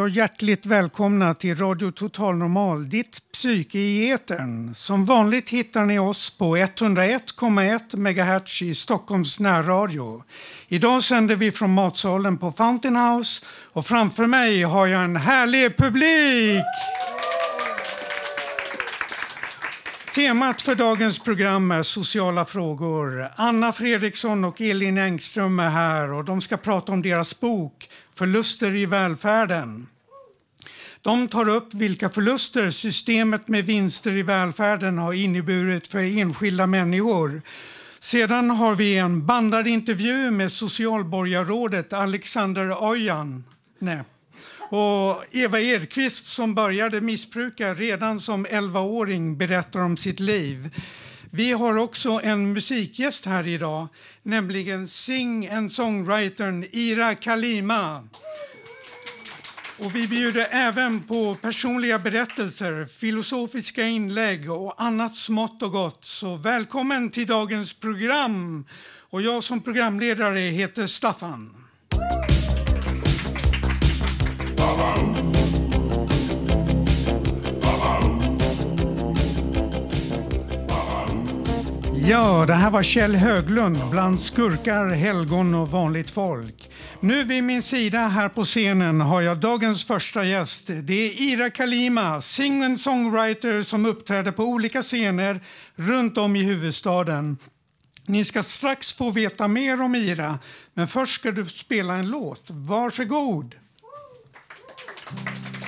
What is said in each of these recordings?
Och hjärtligt välkomna till Radio Total Normal, ditt psyke i etern. Som vanligt hittar ni oss på 101,1 MHz i Stockholms närradio. Idag sänder vi från matsalen på Fountain House och framför mig har jag en härlig publik! Temat för dagens program är sociala frågor. Anna Fredriksson och Elin Engström är här och de ska prata om deras bok Förluster i välfärden. De tar upp vilka förluster systemet med vinster i välfärden har inneburit för enskilda människor. Sedan har vi en bandad intervju med socialborgarrådet Alexander Ojan. Nej och Eva Edqvist som började missbruka redan som 11-åring berättar om sitt liv. Vi har också en musikgäst här idag, nämligen sing and songwritern Ira Kalima. Och vi bjuder även på personliga berättelser, filosofiska inlägg och annat smått och gott. Så välkommen till dagens program. Och jag som programledare heter Staffan. Ja, det här var Kjell Höglund bland skurkar, helgon och vanligt folk. Nu vid min sida här på scenen har jag dagens första gäst. Det är Ira Kalima, sing songwriter som uppträder på olika scener runt om i huvudstaden. Ni ska strax få veta mer om Ira, men först ska du spela en låt. Varsågod! Mm.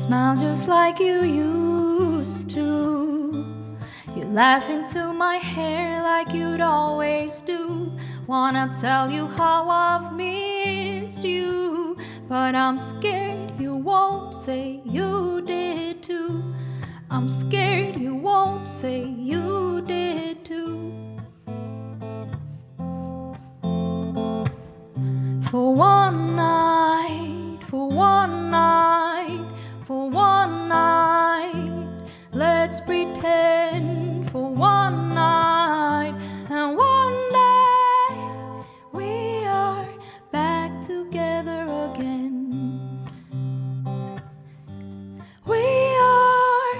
Smile just like you used to. You laugh into my hair like you'd always do. Wanna tell you how I've missed you, but I'm scared you won't say you did too. I'm scared you won't say you did too. For one night, for one night, for one night, let's pretend for one night and one day we are back together again. We are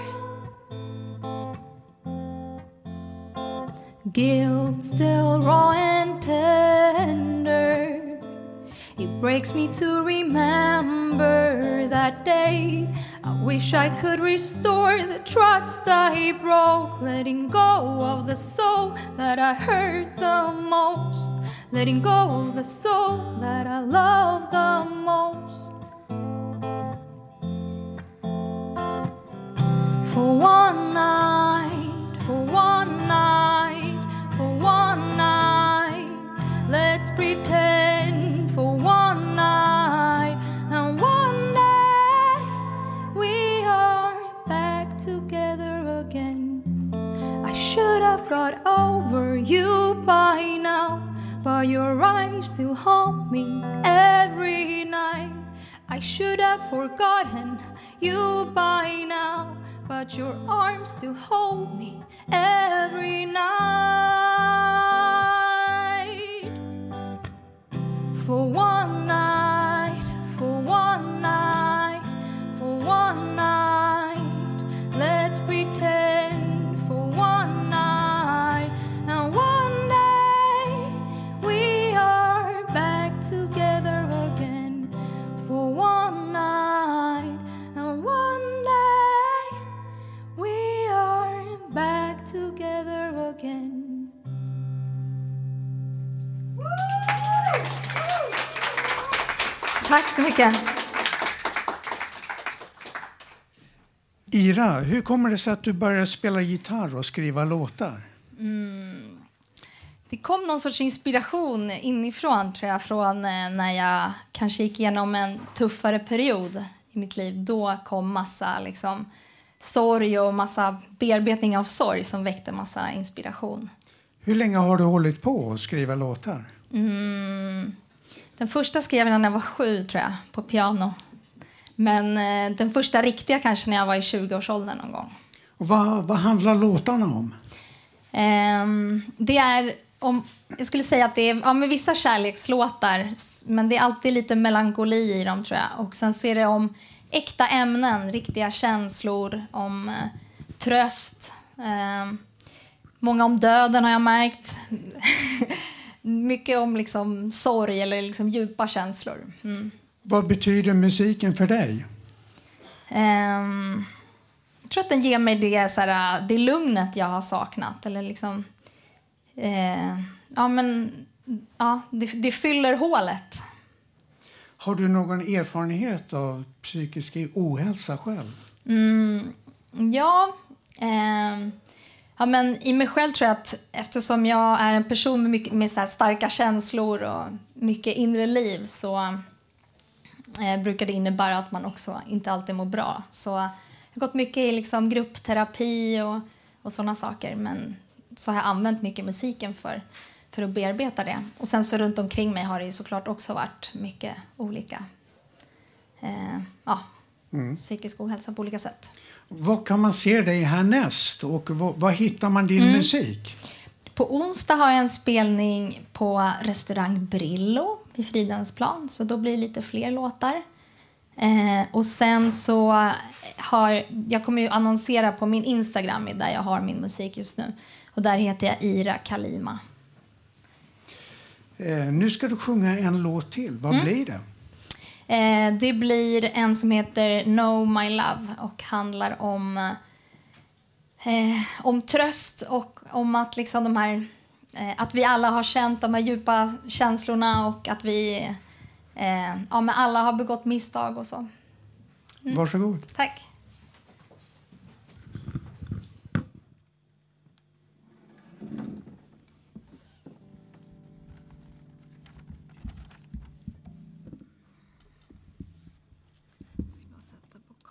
guilt still raw and tender. It breaks me to remember that day. I wish I could restore the trust I broke, letting go of the soul that I hurt the most, letting go of the soul that I love the most. For one night, for one night, for one night, let's pretend still me every night. I should have forgotten you by now, but your arms still hold me every night. For one night, Tack så mycket. Ira, hur kommer det sig att du började spela gitarr och skriva låtar? det kom någon sorts inspiration inifrån tror jag från eh, när jag kanske gick igenom en tuffare period i mitt liv. Då kom massa liksom, sorg och massa bearbetning av sorg som väckte massa inspiration. Hur länge har du hållit på att skriva låtar? Mm. Den första skrev jag när jag var sju, tror jag, på piano. Men eh, den första riktiga kanske när jag var i 20-årsåldern någon gång. Och vad, vad handlar låtarna om? Um, det är om, jag skulle säga att det är ja, med vissa kärlekslåtar, men det är alltid lite melankoli i dem tror jag. Och sen så är det om äkta ämnen, riktiga känslor, om eh, tröst. Eh, många om döden har jag märkt. Mycket om liksom sorg eller liksom djupa känslor. Mm. Vad betyder musiken för dig? Eh, jag tror att den ger mig det, så det lugnet jag har saknat. Eller liksom, eh, ja, men, ja, det, det, fyller hålet. Har du någon erfarenhet av psykisk ohälsa själv? Mm, ja. Eh, ja men I mig själv tror jag att eftersom jag är en person med, mycket, med så starka känslor och mycket inre liv så eh, brukar det innebära att man också inte alltid mår bra. Så jag har gått mycket i liksom gruppterapi och, och sådana saker. Men så har jag använt mycket musiken för, för att bearbeta det. Och sen så runt omkring mig har det såklart också varit mycket olika eh, ja, mm. psykisk ohälsa på olika sätt. Vad kan man se dig härnäst och var hittar man din mm. musik? På onsdag har jag en spelning på restaurang Brillo vid Fridhemsplan, så då blir det lite fler låtar. Eh, och sen så har jag kommer ju annonsera på min Instagram där jag har min musik just nu. Och där heter jag Ira Kalima. Eh, nu ska du sjunga en låt till. Vad mm. blir det? Eh, det blir en som heter Know My Love och handlar om, eh, om tröst och om att, liksom de här, eh, att vi alla har känt de här djupa känslorna och att vi eh, ja, men alla har begått misstag och så. Mm. Varsågod. Tack.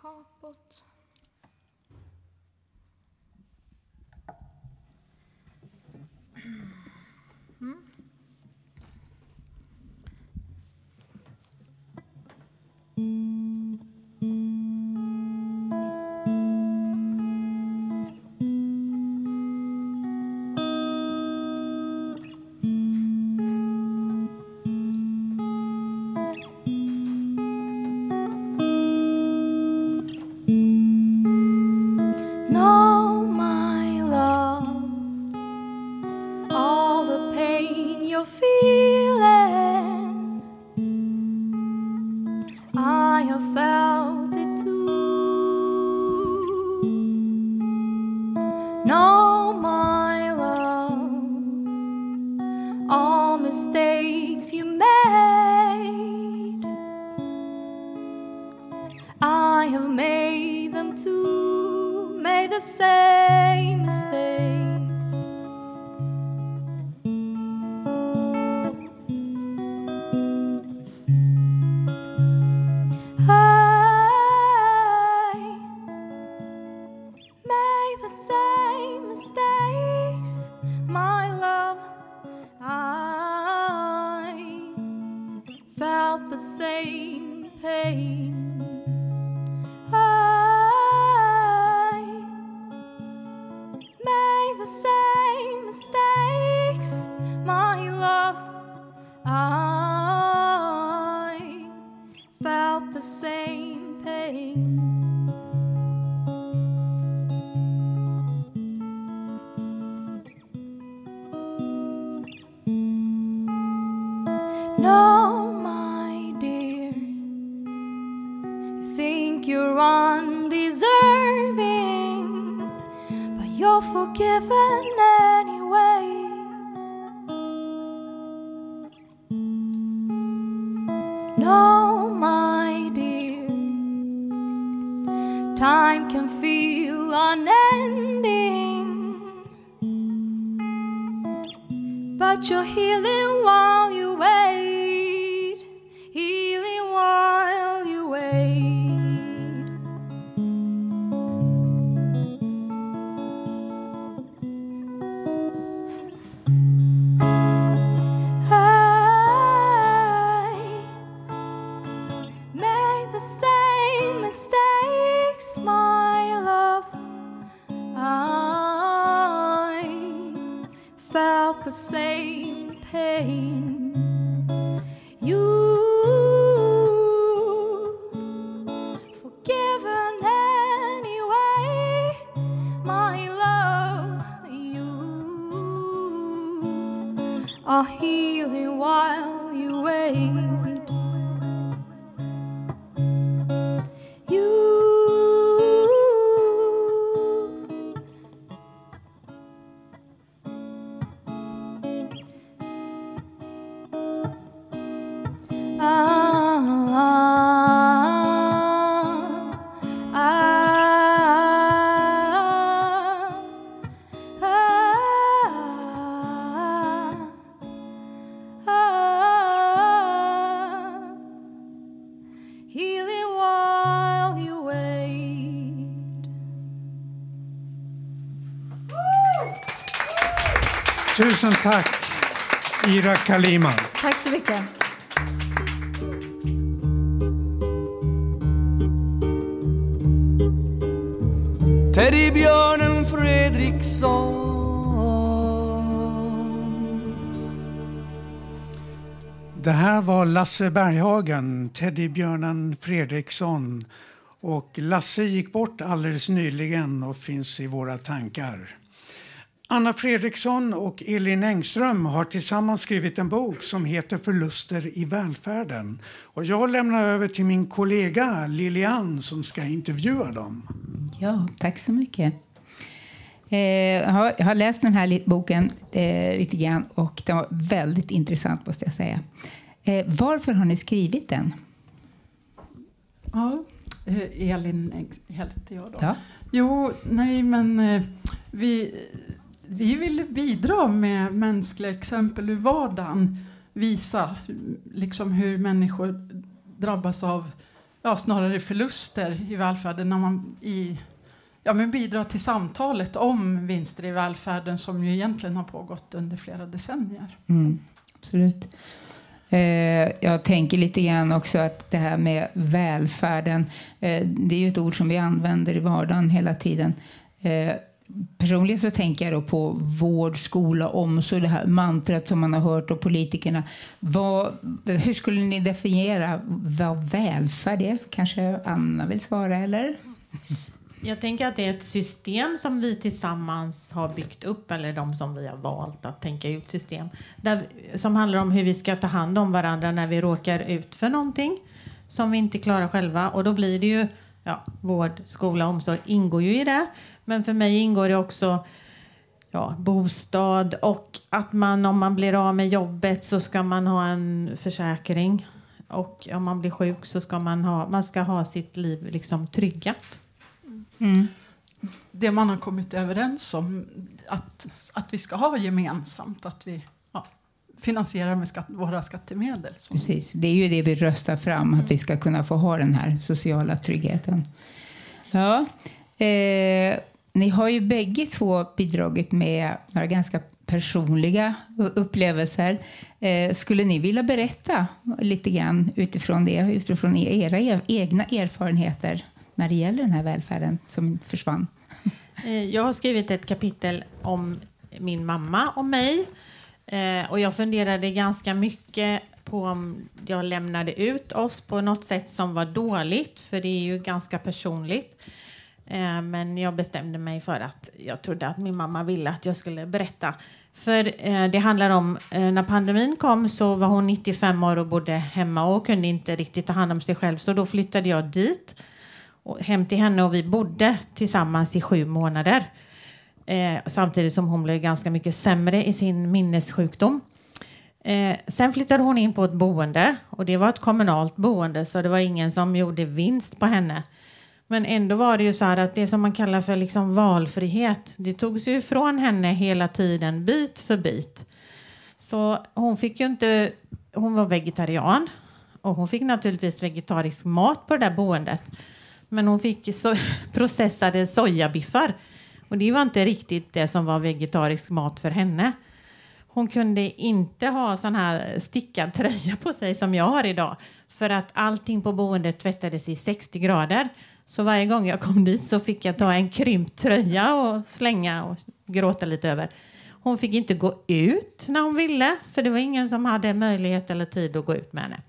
heart, but Tusen tack, Ira Kalima. Tack så mycket. Teddybjörnen Fredriksson Det här var Lasse Berghagen, Teddybjörnen Fredriksson. Och Lasse gick bort alldeles nyligen och finns i våra tankar. Anna Fredriksson och Elin Engström har tillsammans skrivit en bok som heter Förluster i välfärden. Och jag lämnar över till min kollega Lilian som ska intervjua dem. Ja, tack så mycket. Eh, jag, har, läst den här boken eh, lite grann och den var väldigt intressant måste jag säga. Eh, varför har ni skrivit den? Ja, Elin heter jag då. Ja. Jo, nej men eh, vi, vi vill bidra med mänskliga exempel ur vardagen. Visa liksom hur människor drabbas av ja, snarare förluster i välfärden när man i, ja, men bidrar till samtalet om vinster i välfärden som ju egentligen har pågått under flera decennier. Mm, absolut. Eh, jag tänker lite grann också att det här med välfärden, eh, det är ju ett ord som vi använder i vardagen hela tiden. Eh, Personligen så tänker jag då på vård, skola, omsorg, det här mantrat som man har hört av politikerna. Vad, hur skulle ni definiera vad välfärd är? Kanske Anna vill svara, eller? Jag tänker att det är ett system som vi tillsammans har byggt upp, eller de som vi har valt att tänka ut system, där, som handlar om hur vi ska ta hand om varandra när vi råkar ut för någonting som vi inte klarar själva. Och då blir det ju, ja, vård, skola, omsorg ingår ju i det. Men för mig ingår det också ja, bostad och att man om man blir av med jobbet så ska man ha en försäkring. Och om man blir sjuk så ska man ha, man ska ha sitt liv liksom tryggat. Mm. det man har kommit överens om att, att vi ska ha gemensamt, att vi finansierar med skatt, våra skattemedel. Så. Precis, det är ju det vi röstar fram, att vi ska kunna få ha den här sociala tryggheten. Ja, eh, ni har ju bägge två bidragit med några ganska personliga upplevelser. Eh, skulle ni vilja berätta lite grann utifrån det, utifrån era er, egna erfarenheter när det gäller den här välfärden som försvann? Eh, Jag har skrivit ett kapitel om min mamma och mig. Eh, Och jag funderade ganska mycket på om jag lämnade ut oss på något sätt som var dåligt, för det är ju ganska personligt. Eh, Men jag bestämde mig för att jag trodde att min mamma ville att jag skulle berätta. För eh, det handlar om, eh, när pandemin kom så var hon 95 år och bodde hemma och kunde inte riktigt ta hand om sig själv. Så då flyttade jag dit, och hem till henne och vi bodde tillsammans i sju månader. Eh, samtidigt som hon blev ganska mycket sämre i sin minnessjukdom. Eh, sen flyttade hon in på ett boende och det var ett kommunalt boende så det var ingen som gjorde vinst på henne. Men ändå var det ju så här att det som man kallar för liksom valfrihet, det togs ju ifrån henne hela tiden, bit för bit. Så hon fick ju inte, hon var vegetarian och hon fick naturligtvis vegetarisk mat på det där boendet. Men hon fick so processade sojabiffar och det var inte riktigt det som var vegetarisk mat för henne. Hon kunde inte ha sån här stickad tröja på sig som jag har idag för att allting på boendet tvättades i 60 grader. Så varje gång jag kom dit så fick jag ta en krympt tröja och slänga och gråta lite över. Hon fick inte gå ut när hon ville för det var ingen som hade möjlighet eller tid att gå ut med henne.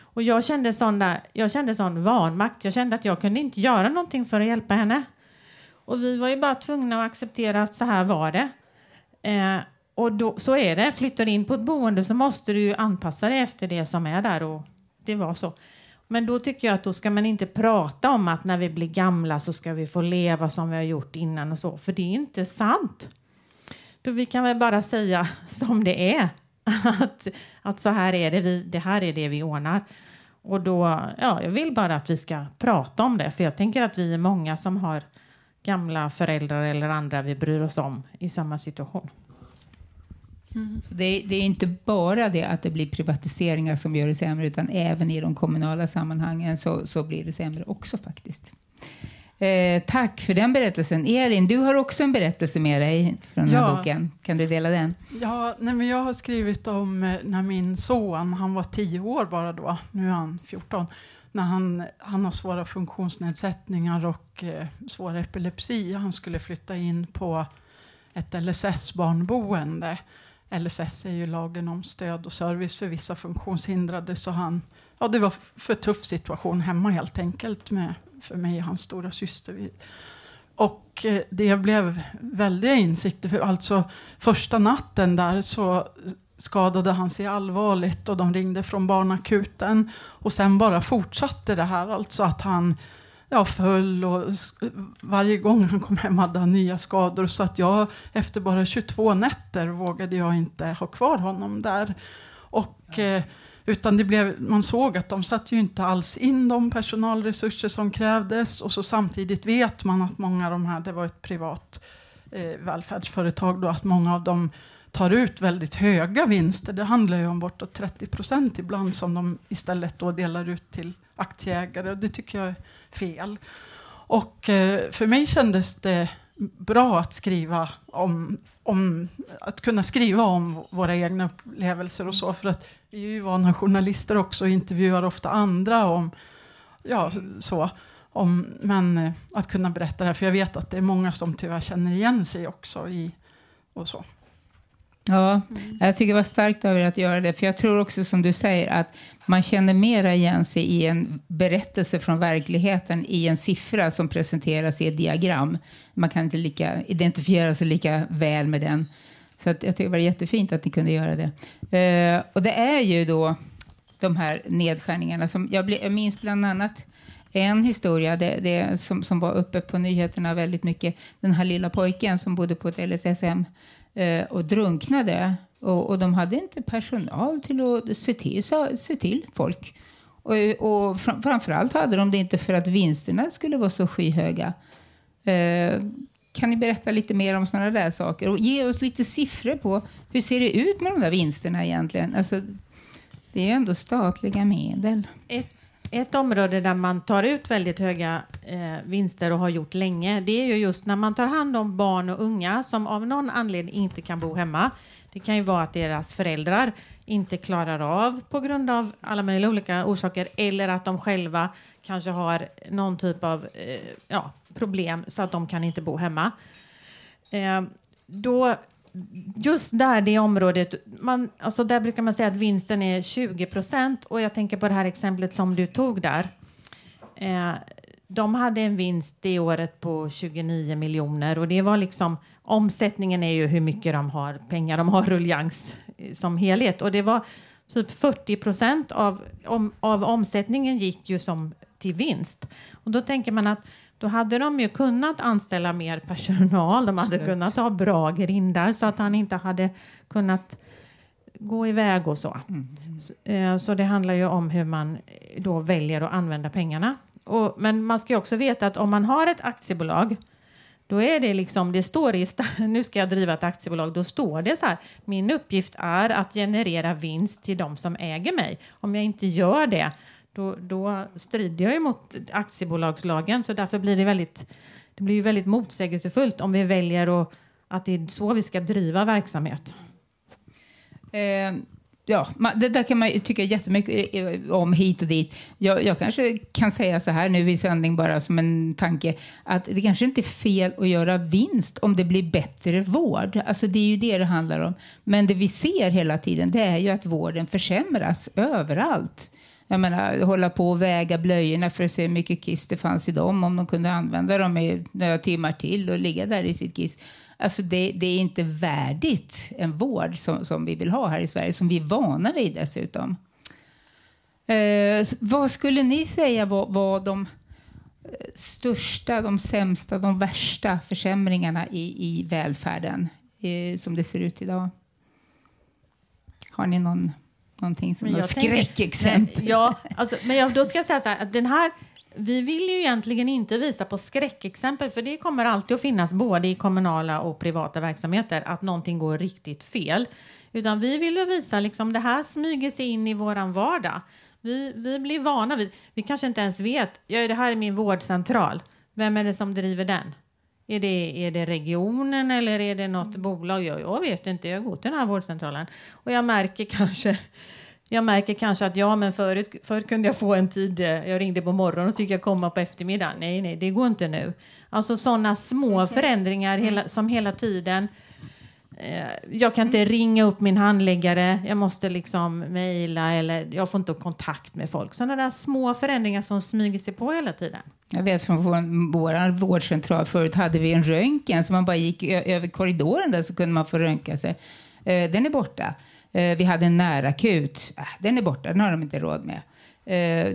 Och jag kände sån, där, jag kände sån vanmakt. Jag kände att jag kunde inte göra någonting för att hjälpa henne. Och vi var ju bara tvungna att acceptera att så här var det. Eh, och då, så är det. Flyttar du in på ett boende så måste du anpassa dig efter det som är där. Och det var så. Men då tycker jag att då ska man inte prata om att när vi blir gamla så ska vi få leva som vi har gjort innan och så. För det är inte sant. Då vi kan väl bara säga som det är. Att, att så här är det, vi, det här är det vi ordnar. Och då, ja, jag vill bara att vi ska prata om det. För jag tänker att vi är många som har gamla föräldrar eller andra vi bryr oss om i samma situation. Mm. Så det är, det, är, inte bara det att det blir privatiseringar som gör det sämre utan även i de kommunala sammanhangen så, så blir det sämre också faktiskt. Eh, tack för den berättelsen. Elin, du har också en berättelse med dig från den här ja. boken. Kan du dela den? Ja, nej, men jag har skrivit om eh, när min son, han var tio år bara då, nu är han 14, när han, han har svåra funktionsnedsättningar och eh, svår epilepsi. Han skulle flytta in på ett LSS-barnboende. LSS är ju lagen om stöd och service för vissa funktionshindrade. Så han, ja, det var för tuff situation hemma helt enkelt med, för mig och hans stora syster. Och eh, det blev väldiga insikter. För alltså första natten där så skadade han sig allvarligt och de ringde från barnakuten. Och sen bara fortsatte det här, alltså att han ja, föll och varje gång han kom hem hade han nya skador. Så att jag efter bara 22 nätter vågade jag inte ha kvar honom där. Och, eh, utan det blev, man såg att de satte ju inte alls in de personalresurser som krävdes. Och så samtidigt vet man att många av de här, det var ett privat eh, välfärdsföretag då, att många av dem tar ut väldigt höga vinster. Det handlar ju om bortåt 30 procent ibland som de istället då delar ut till aktieägare. Och det tycker jag är fel. Och eh, för mig kändes det bra att skriva om, om, att kunna skriva om våra egna upplevelser och så. För att vi är ju vana journalister också och intervjuar ofta andra om, ja så. Om, men eh, att kunna berätta det här, för jag vet att det är många som tyvärr känner igen sig också i och så. Ja, mm. jag tycker det var starkt av er att göra det. För jag tror också som du säger att man känner mera igen sig i en berättelse från verkligheten i en siffra som presenteras i ett diagram. Man kan inte lika, identifiera sig lika väl med den. Så att jag tycker det var jättefint att ni kunde göra det. Uh, och det är ju då de här nedskärningarna som jag, ble, jag minns bland annat en historia det, det, som, som var uppe på nyheterna väldigt mycket. Den här lilla pojken som bodde på ett LSSM eh, och drunknade. Och, och, de hade inte personal till att se till, se till folk. Och, och fram, framförallt hade de det inte för att vinsterna skulle vara så skyhöga. Eh, kan ni berätta lite mer om sådana där saker? Och ge oss lite siffror på hur ser det ut med de där vinsterna egentligen? Alltså, det är ju ändå statliga medel. Ett ett område där man tar ut väldigt höga eh, vinster och har gjort länge, det är ju just när man tar hand om barn och unga som av någon anledning inte kan bo hemma. Det kan ju vara att deras föräldrar inte klarar av på grund av alla möjliga olika orsaker eller att de själva kanske har någon typ av eh, ja, problem så att de kan inte bo hemma. Eh, då just där, det området, man, alltså där brukar man säga att vinsten är 20 procent. Och jag tänker på det här exemplet som du tog där. Eh, de hade en vinst det året på 29 miljoner och det var liksom omsättningen är ju hur mycket de har pengar de har ruljangs eh, som helhet och det var typ 40 procent av, om, av omsättningen gick ju som till vinst. Och då tänker man att då hade de ju kunnat anställa mer personal. De hade Slut. kunnat ha bra grindar så att han inte hade kunnat gå iväg och så. Mm. Så, eh, så, det handlar ju om hur man då väljer att använda pengarna. Och, men man ska också veta att om man har ett aktiebolag Då är det liksom, det står i, nu ska jag driva ett aktiebolag, då står det så här, min uppgift är att generera vinst till de som äger mig. Om jag inte gör det, då, då strider jag ju mot aktiebolagslagen, så därför blir det väldigt, det blir ju väldigt motsägelsefullt om vi väljer att, att det är så vi ska driva verksamhet. Eh, ja, det där kan man tycka jättemycket eh, eh, om hit och dit. Jag, jag, kanske kan säga så här nu i sändning bara som en tanke att det kanske inte är fel att göra vinst om det blir bättre vård. Alltså det är ju det det handlar om. Men det vi ser hela tiden det är ju att vården försämras överallt. Jag menar, hålla på och väga blöjorna för att se hur mycket kiss det fanns i dem, om de kunde använda dem i några timmar till och ligga där i sitt kiss. Alltså det, det, är inte värdigt en vård som, som, vi vill ha här i Sverige, som vi är vana vid dessutom. Eh, vad skulle ni säga var, var de eh, största, de sämsta, de värsta försämringarna i, i välfärden eh, som det ser ut idag? Har ni någon, någonting som något skräckexempel? ja, alltså, men jag, då ska jag säga så här, att den här vi vill ju egentligen inte visa på skräckexempel, för det kommer alltid att finnas både i kommunala och privata verksamheter att någonting går riktigt fel. Utan vi vill ju visa liksom det här smyger sig in i våran vardag. Vi, vi blir vana vid, vi kanske inte ens vet, ja, det här är min vårdcentral. Vem är det som driver den? Är det, är det regionen eller är det något bolag? Jag, jag vet inte, jag går till den här vårdcentralen och jag märker kanske jag märker kanske att ja, men förut, förut kunde jag få en tid, eh, jag ringde på morgonen och fick jag komma på eftermiddagen. Nej, nej, det går inte nu. Alltså sådana små okay. förändringar hela, som hela tiden. Eh, jag kan inte mm. ringa upp min handläggare, jag måste liksom mejla eller jag får inte kontakt med folk. Sådana där små förändringar som smyger sig på hela tiden. Jag vet från vår, vår vårdcentral förut hade vi en röntgen så man bara gick över korridoren där så kunde man få röntga sig. Eh, den är borta. Eh, vi hade en närakut. Äh, den är borta, den har de inte råd med.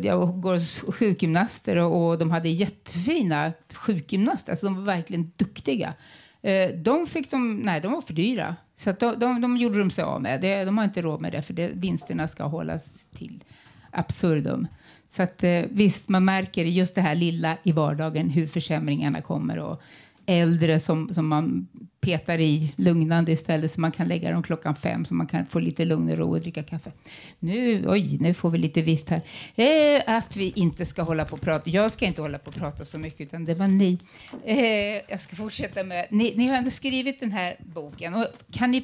Jag går hos sjukgymnaster och, och de hade jättefina sjukgymnaster. Alltså de var verkligen duktiga. Eh, de, fick de, nej, de var för dyra. Så de, de, de gjorde de sig av med. Det, de har inte råd med det för det, vinsterna ska hållas till absurdum. Så att, eh, visst, man märker just det här lilla i vardagen hur försämringarna kommer. Och äldre som, som man petar i lugnande istället så man kan lägga dem klockan fem så man kan få lite lugn och ro och dricka kaffe. Nu, oj, nu får vi lite vift här. Eh, att vi inte ska hålla på och prata. Jag ska inte hålla på och prata så mycket utan det var ni. Eh, jag ska fortsätta med, ni, ni har ändå skrivit den här boken och kan ni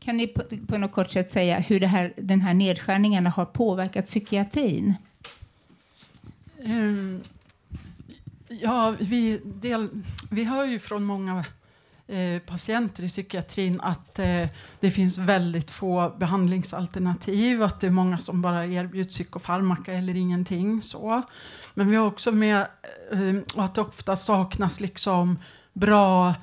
kan ni på, på något kort sätt säga hur det här, den här nedskärningarna har påverkat psykiatrin? Um, ja, vi, del, vi hör ju från många Eh, patienter i psykiatrin att eh, det finns väldigt få behandlingsalternativ, att det är många som bara erbjuds psykofarmaka eller ingenting. Så. Men vi har också med eh, att det ofta saknas liksom bra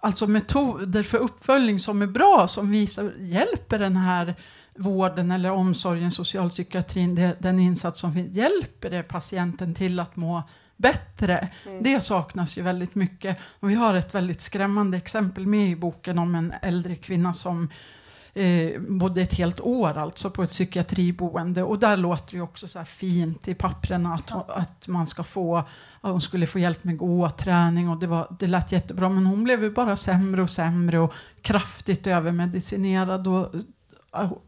alltså metoder för uppföljning som är bra, som visar, hjälper den här vården eller omsorgen, socialpsykiatrin, det, den insats som hjälper det patienten till att må bättre. Mm. Det saknas ju väldigt mycket. Och vi har ett väldigt skrämmande exempel med i boken om en äldre kvinna som eh, bodde ett helt år alltså på ett psykiatriboende. Och där låter det också så här fint i papperna att, att man ska få, att hon skulle få hjälp med gåträning och det, var, det lät jättebra. Men hon blev ju bara sämre och sämre och kraftigt övermedicinerad. Och,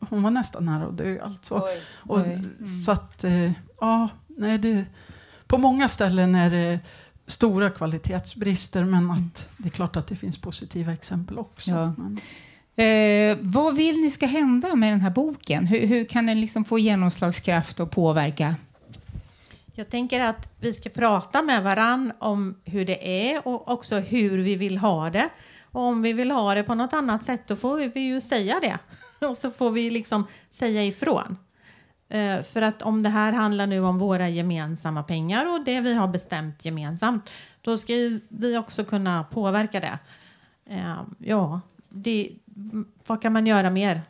hon var nästan nära att dö alltså. Oj, oj. Och, mm. Så att, eh, ja, nej det på många ställen är det stora kvalitetsbrister men att det är klart att det finns positiva exempel också. Ja. Eh, vad vill ni ska hända med den här boken? Hur, hur kan den liksom få genomslagskraft och påverka? Jag tänker att vi ska prata med varann om hur det är och också hur vi vill ha det. Och om vi vill ha det på något annat sätt då får vi ju säga det. Och så får vi liksom säga ifrån. Eh, för att om det här handlar nu om våra gemensamma pengar och det vi har bestämt gemensamt, då ska vi också kunna påverka det. Eh, ja, det, vad kan man göra mer?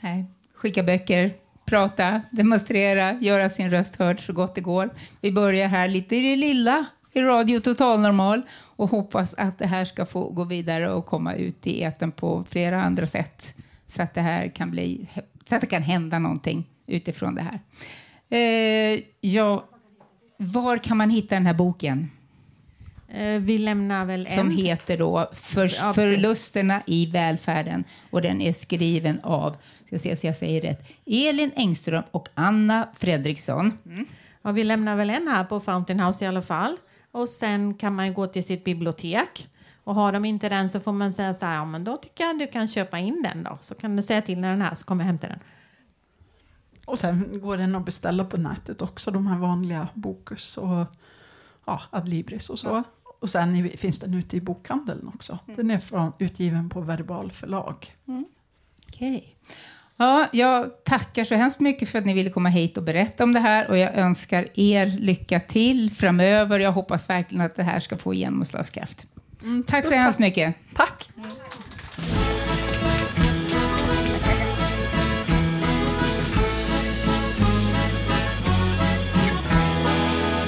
Nej, skicka böcker, prata, demonstrera, göra sin röst hörd så gott det går. Vi börjar här lite i det lilla i Radio Total Normal och hoppas att det här ska få gå vidare och komma ut i eten på flera andra sätt så att det här kan bli så att det kan hända någonting utifrån det här. Eh, ja, var kan man hitta den här boken? Eh, vi lämnar väl som en. heter då för. Förlusterna i välfärden och den är skriven av, ska se så jag säger rätt, Elin Engström och Anna Fredriksson. Ja, vi lämnar väl en här på Fountain House i alla fall. Och sen kan man gå till sitt bibliotek. Och har de inte den så får man säga så här, ja men då tycker jag du kan köpa in den då. Så kan du säga till när den är här så kommer jag hämta den. Och sen går den att beställa på nätet också, de här vanliga Bokus och ja, Adlibris och så. Och sen i, finns den ute i bokhandeln också. Den är från, utgiven på Verbal förlag. Okej. Ja, jag tackar så hemskt mycket för att ni ville komma hit och berätta om det här och jag önskar er lycka till framöver. Jag hoppas verkligen att det här ska få genomslagskraft. Tack så hemskt mycket. Tack!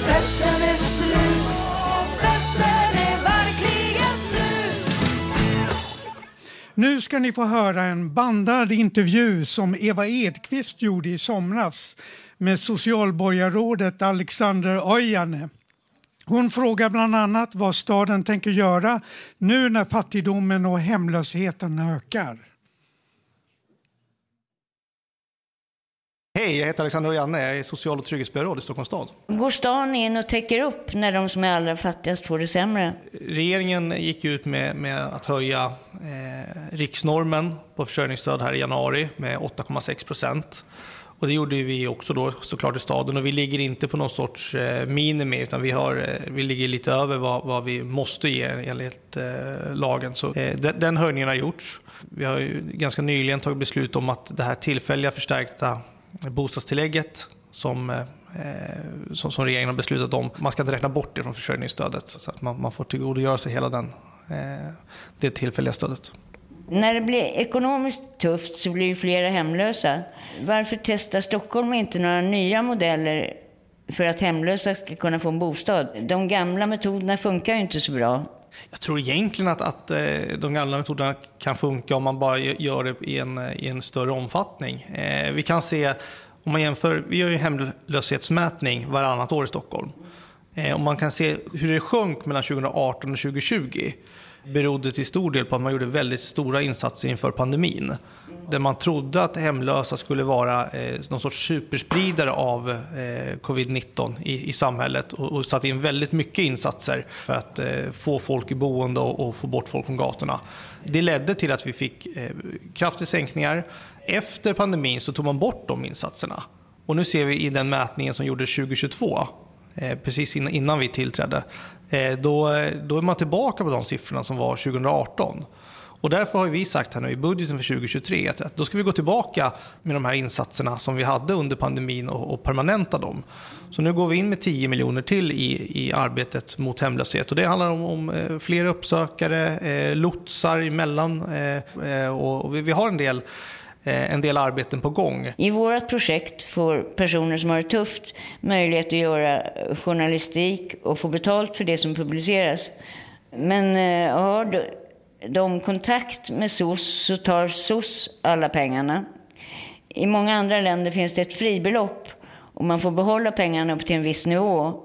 Festen är slut, festen är verkligen slut Nu ska ni få höra en bandad intervju som Eva Edqvist gjorde i somras med socialborgarrådet Alexander Ojane. Hon frågar bland annat vad staden tänker göra nu när fattigdomen och hemlösheten ökar. Hej, jag heter Alexander Janne. Jag är social och trygghetsborgarråd i Stockholms stad. Går stan in och täcker upp när de som är allra fattigast får det sämre? Regeringen gick ut med, med att höja eh, riksnormen på försörjningsstöd här i januari med 8,6 procent. Och det gjorde vi också då såklart i staden och vi ligger inte på någon sorts eh, minimi utan vi, har, eh, vi ligger lite över vad, vad vi måste ge enligt eh, lagen. Så eh, den, den höjningen har gjorts. Vi har ju ganska nyligen tagit beslut om att det här tillfälliga förstärkta bostadstillägget som, eh, som, som regeringen har beslutat om, man ska inte räkna bort det från försörjningsstödet så att man, man får tillgodogöra sig hela den, eh, det tillfälliga stödet. När det blir ekonomiskt tufft så blir det flera hemlösa. Varför testar Stockholm inte några nya modeller för att hemlösa ska kunna få en bostad? De gamla metoderna funkar ju inte så bra. Jag tror egentligen att, att eh, de gamla metoderna kan funka om man bara gör det i en, i en större omfattning. Eh, vi kan se, om man jämför, vi gör ju hemlöshetsmätning varannat år i Stockholm. Eh, och man kan se hur det sjönk mellan 2018 och 2020 berodde till stor del på att man gjorde väldigt stora insatser inför pandemin. Där man trodde att hemlösa skulle vara eh, någon sorts superspridare av eh, covid-19 i, i samhället och, och satte in väldigt mycket insatser för att eh, få folk i boende och, och få bort folk från gatorna. Det ledde till att vi fick eh, kraftiga sänkningar. Efter pandemin så tog man bort de insatserna. Och nu ser vi i den mätningen som gjordes 2022 eh, precis innan, innan vi tillträdde, Eh, då, då är man tillbaka på de siffrorna som var 2018. Och därför har vi sagt här nu i budgeten för 2023 att, då ska vi gå tillbaka med de här insatserna som vi hade under pandemin och, och permanenta dem. Så nu går vi in med 10 miljoner till i, i arbetet mot hemlöshet och det handlar om, om eh, fler uppsökare, eh, lotsar emellan eh, eh, och, och vi, vi har en del Eh, en del arbeten på gång. I vårt projekt får personer som har det tufft möjlighet att göra journalistik och få betalt för det som publiceras. Men eh, har de, de kontakt med SOS så tar SOS alla pengarna. I många andra länder finns det ett fribelopp och man får behålla pengarna upp till en viss nivå.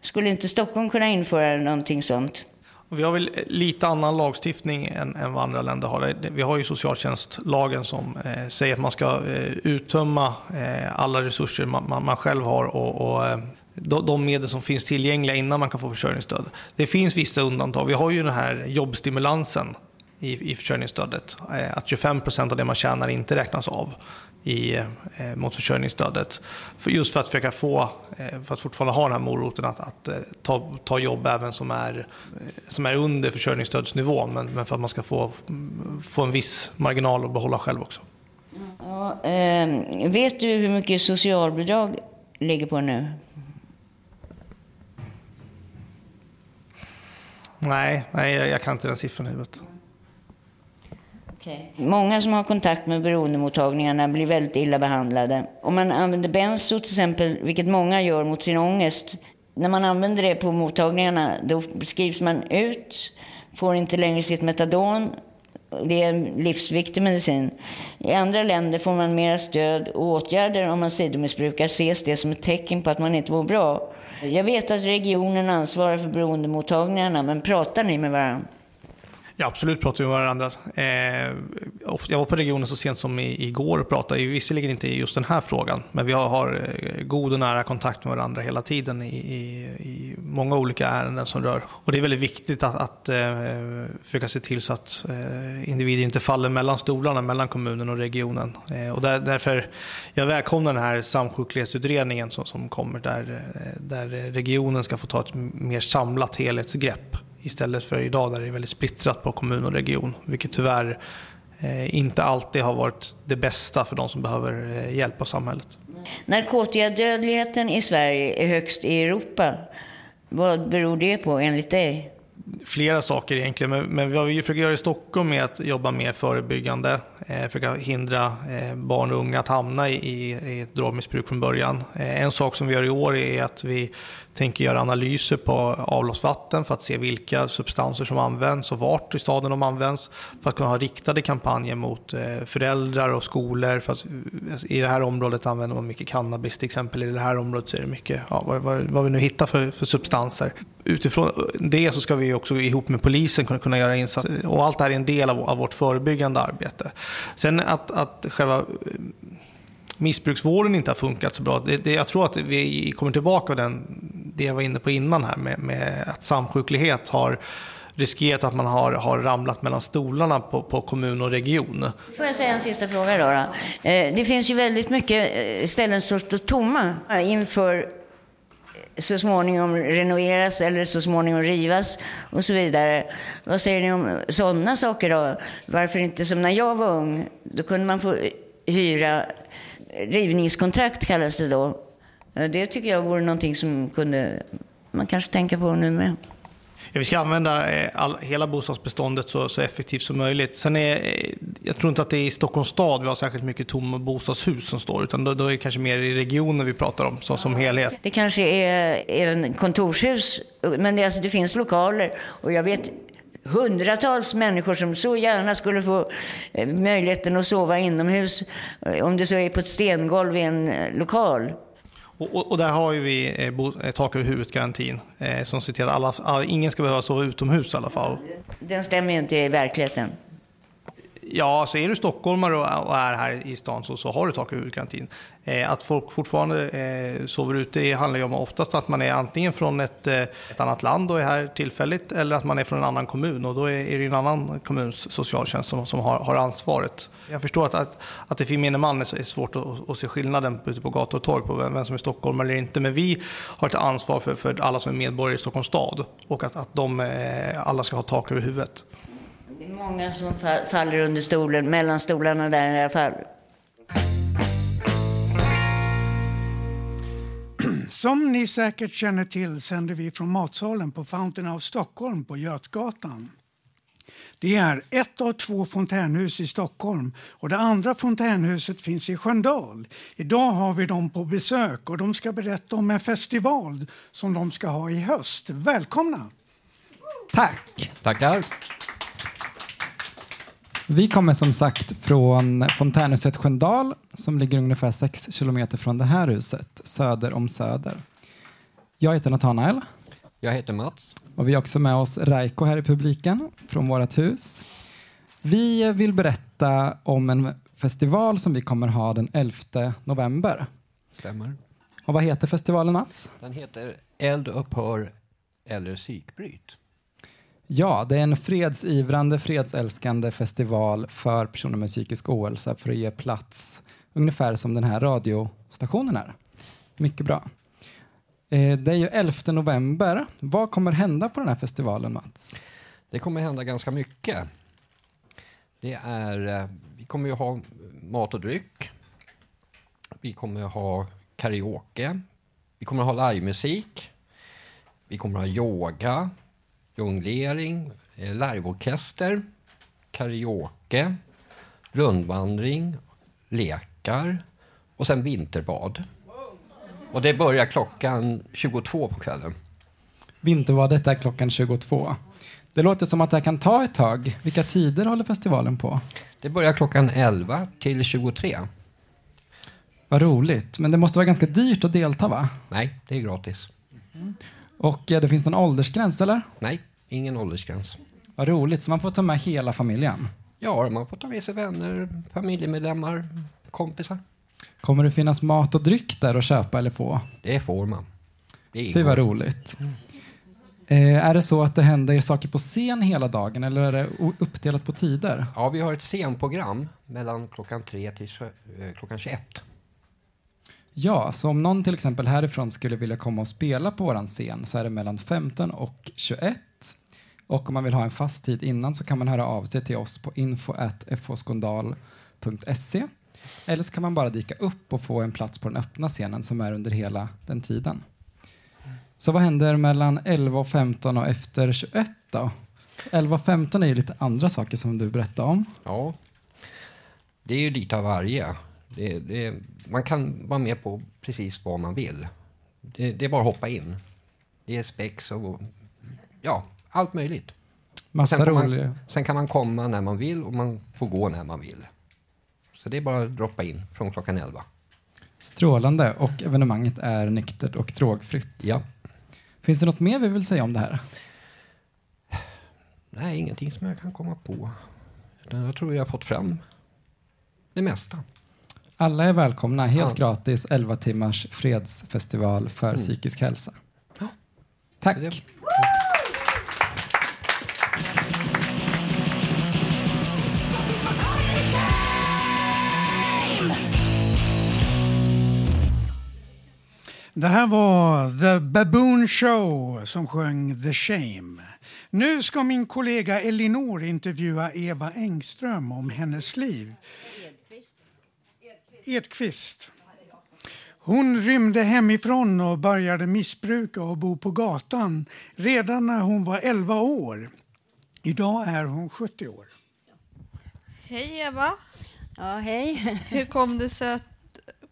Skulle inte Stockholm kunna införa någonting sånt? Vi har väl lite annan lagstiftning än, än vad andra länder har. Vi har ju socialtjänstlagen som eh, säger att man ska eh, uttömma eh, alla resurser man, man, man själv har och, och eh, de, de medel som finns tillgängliga innan man kan få försörjningsstöd. Det finns vissa undantag. Vi har ju den här jobbstimulansen i, i försörjningsstödet. Eh, att 25 procent av det man tjänar inte räknas av i, eh, mot försörjningsstödet. För just för att försöka få, eh, för att fortfarande ha den här moroten att, att eh, ta, ta jobb även som är, eh, som är under försörjningsstödsnivån. Men, men för att man ska få, få en viss marginal att behålla själv också. Ja, eh, vet du hur mycket socialbidrag ligger på nu? Nej, nej jag, jag kan inte den siffran i huvudet. Många som har kontakt med beroendemottagningarna blir väldigt illa behandlade. Om man använder benzo till exempel, vilket många gör mot sin ångest, när man använder det på mottagningarna då skrivs man ut, får inte längre sitt metadon Det är en livsviktig medicin. I andra länder får man mera stöd och åtgärder om man sidomissbrukar ses det som ett tecken på att man inte mår bra. Jag vet att regionen ansvarar för beroendemottagningarna, men pratar ni med varandra? Ja, absolut pratar vi med varandra. Eh, jag var på regionen så sent som igår och pratade, visserligen inte i just den här frågan, men vi har, har eh, god och nära kontakt med varandra hela tiden i, i, i många olika ärenden som rör. Och det är väldigt viktigt att, att eh, försöka se till så att eh, individer inte faller mellan stolarna, mellan kommunen och regionen. Eh, och där, därför, jag välkomnar den här samsjuklighetsutredningen som, som kommer, där, eh, där regionen ska få ta ett mer samlat helhetsgrepp Istället för idag där det är väldigt splittrat på kommun och region. Vilket tyvärr eh, inte alltid har varit det bästa för de som behöver eh, hjälp av samhället. Narkotikadödligheten i Sverige är högst i Europa. Vad beror det på enligt dig? flera saker egentligen, men, men vad vi försöker göra i Stockholm är att jobba mer förebyggande, eh, försöka hindra eh, barn och unga att hamna i, i, i ett drogmissbruk från början. Eh, en sak som vi gör i år är att vi tänker göra analyser på avloppsvatten för att se vilka substanser som används och vart i staden de används. För att kunna ha riktade kampanjer mot eh, föräldrar och skolor. För att, eh, I det här området använder man mycket cannabis till exempel. I det här området så är det mycket, ja, vad, vad, vad vi nu hittar för, för substanser. Utifrån det så ska vi också ihop med polisen kunna, kunna göra insatser. Och allt det här är en del av, av vårt förebyggande arbete. Sen att, att själva missbruksvården inte har funkat så bra. Det, det, jag tror att vi kommer tillbaka till den, det jag var inne på innan här med, med att samsjuklighet har riskerat att man har, har ramlat mellan stolarna på, på kommun och region. Får jag säga en sista fråga då? då? Eh, det finns ju väldigt mycket eh, ställen som står tomma inför eh, så småningom renoveras eller så småningom rivas och så vidare. Vad säger ni om sådana saker då? Varför inte som när jag var ung? Då kunde man få eh, hyra rivningskontrakt kallas det då. Det tycker jag vore någonting som kunde man kanske tänka på nu med. Ja, vi ska använda eh, all, hela bostadsbeståndet så, så, effektivt som möjligt. Sen är, eh, jag tror inte att det är i Stockholms stad vi har särskilt mycket tomma bostadshus som står, utan då, då är det kanske mer i regionen vi pratar om så, som helhet. Det kanske är även kontorshus, men det, alltså, det finns lokaler och jag vet hundratals människor som så gärna skulle få eh, möjligheten att sova inomhus, om det så är på ett stengolv i en lokal. Och, och, och, där har ju vi eh, eh, tak över huvudet-garantin eh, som ser till att alla, alla, ingen ska behöva sova utomhus i alla fall. Den stämmer ju inte i verkligheten. Ja, så är du stockholmare och är här i stan så, så har du tak över huvudet-garantin. Eh, att folk fortfarande eh, sover ute handlar ju om oftast att man är antingen från ett, eh, ett annat land och är här tillfälligt eller att man är från en annan kommun och då är, är det en annan kommuns socialtjänst som, som har, har ansvaret. Jag förstår att, att, att det för gemene man är, är svårt att, att se skillnaden ute på gator och torg på vem, vem som är stockholmare eller inte. Men vi har ett ansvar för, för alla som är medborgare i Stockholms stad och att, att de eh, alla ska ha tak över huvudet. Det är många som faller under stolen, mellan stolarna där i alla fall. Som ni säkert känner till sänder vi från matsalen på Fountain of Stockholm på Götgatan. Det är ett av två fontänhus i Stockholm och det andra fontänhuset finns i Sköndal. Idag har vi dem på besök och de ska berätta om en festival som de ska ha i höst. Välkomna! Tack! Tackar! Vi kommer som sagt från fontänhuset Sköndal som ligger ungefär 6 kilometer från det här huset, söder om Söder. Jag heter Nathanael. Jag heter Mats. Och vi har också med oss Raiko här i publiken från vårt hus. Vi vill berätta om en festival som vi kommer ha den 11 november. Stämmer. Och vad heter festivalen Mats? Den heter Eld upphör eller psykbryt. Ja, det är en fredsivrande, fredsälskande festival för personer med psykisk ohälsa för att ge plats, ungefär som den här radiostationen är. Mycket bra. Eh, det är ju 11 november. Vad kommer hända på den här festivalen, Mats? Det kommer hända ganska mycket. Det är, eh, vi kommer ju ha mat och dryck. Vi kommer ha karaoke. Vi kommer ha livemusik. Vi kommer ha yoga, jonglering, eh, liveorkester, karaoke, rundvandring, lekar och sen vinterbad. Och det börjar klockan 22 på kvällen. Vinterbadet är klockan 22. Det låter som att det här kan ta ett tag. Vilka tider håller festivalen på? Det börjar klockan 11 till 23. Vad roligt. Men det måste vara ganska dyrt att delta va? Nej, det är gratis. Och eh, det finns någon åldersgräns eller? Nej, ingen åldersgräns. Vad roligt, så man får ta med hela familjen? Ja, man får ta med sig vänner, familjemedlemmar, kompisar. Kommer det finnas mat och dryck där att köpa eller få? Det får man. Det Fy vad roligt. Eh, är det så att det händer saker på scen hela dagen eller är det uppdelat på tider? Ja, vi har ett scenprogram mellan klockan 3 till eh, klockan 21. Ja, så om någon till exempel härifrån skulle vilja komma och spela på våran scen så är det mellan 15 och 21. Och om man vill ha en fast tid innan så kan man höra av sig till oss på info.fhskondal.se eller så kan man bara dyka upp och få en plats på den öppna scenen som är under hela den tiden. Så vad händer mellan 11 och 15 och efter 21 då? 11 och 15 är ju lite andra saker som du berättade om. Ja, det är ju lite av varje. Det, det, man kan vara med på precis vad man vill. Det, det är bara att hoppa in. Det är spex och ja, allt möjligt. Massa sen, roliga- man, sen kan man komma när man vill och man får gå när man vill. Så det är bara att droppa in från klockan 11. Strålande. Och evenemanget är nyktert och drogfritt. Ja. Finns det något mer vi vill säga om det här? Nej, ingenting som jag kan komma på. Jag tror jag har fått fram det mesta. Alla är välkomna. Helt Ja. gratis 11 timmars fredsfestival för Mm. psykisk hälsa. Ja. Tack. Det- Det här var The Baboon Show som sjöng The Shame. Nu ska min kollega Elinor intervjua Eva Engström om hennes liv. Edqvist. Hon rymde hemifrån och började missbruka och bo på gatan redan när hon var 11 år. Idag är hon 70 år. Hej Eva! Ja, hej. Hur kom det sig att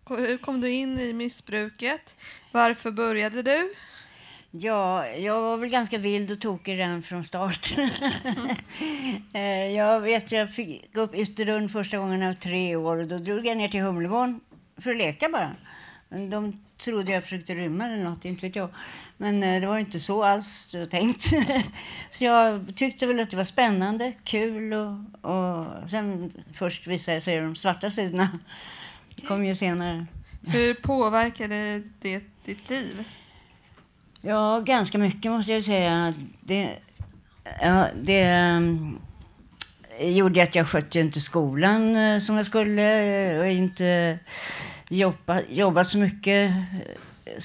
hur kom du in i missbruket? Varför började du? Ja, jag var väl ganska vild och tokig redan från start. Eh, jag vet, jag fick gå upp ytterdörren första gången jag var tre år och då drog jag ner till Humlegården för att leka bara. De trodde jag försökte rymma eller något, inte vet jag. Men eh, det var inte så alls det var tänkt. så jag tyckte väl att det var spännande, kul och, och sen först visade sig de svarta sidorna. Det kom ju senare. Hur påverkade det ditt liv? Ja, ganska mycket måste jag säga. Det, ja, det um, gjorde att jag skötte inte skolan eh, som jag skulle eh, och inte jobba, jobbat så mycket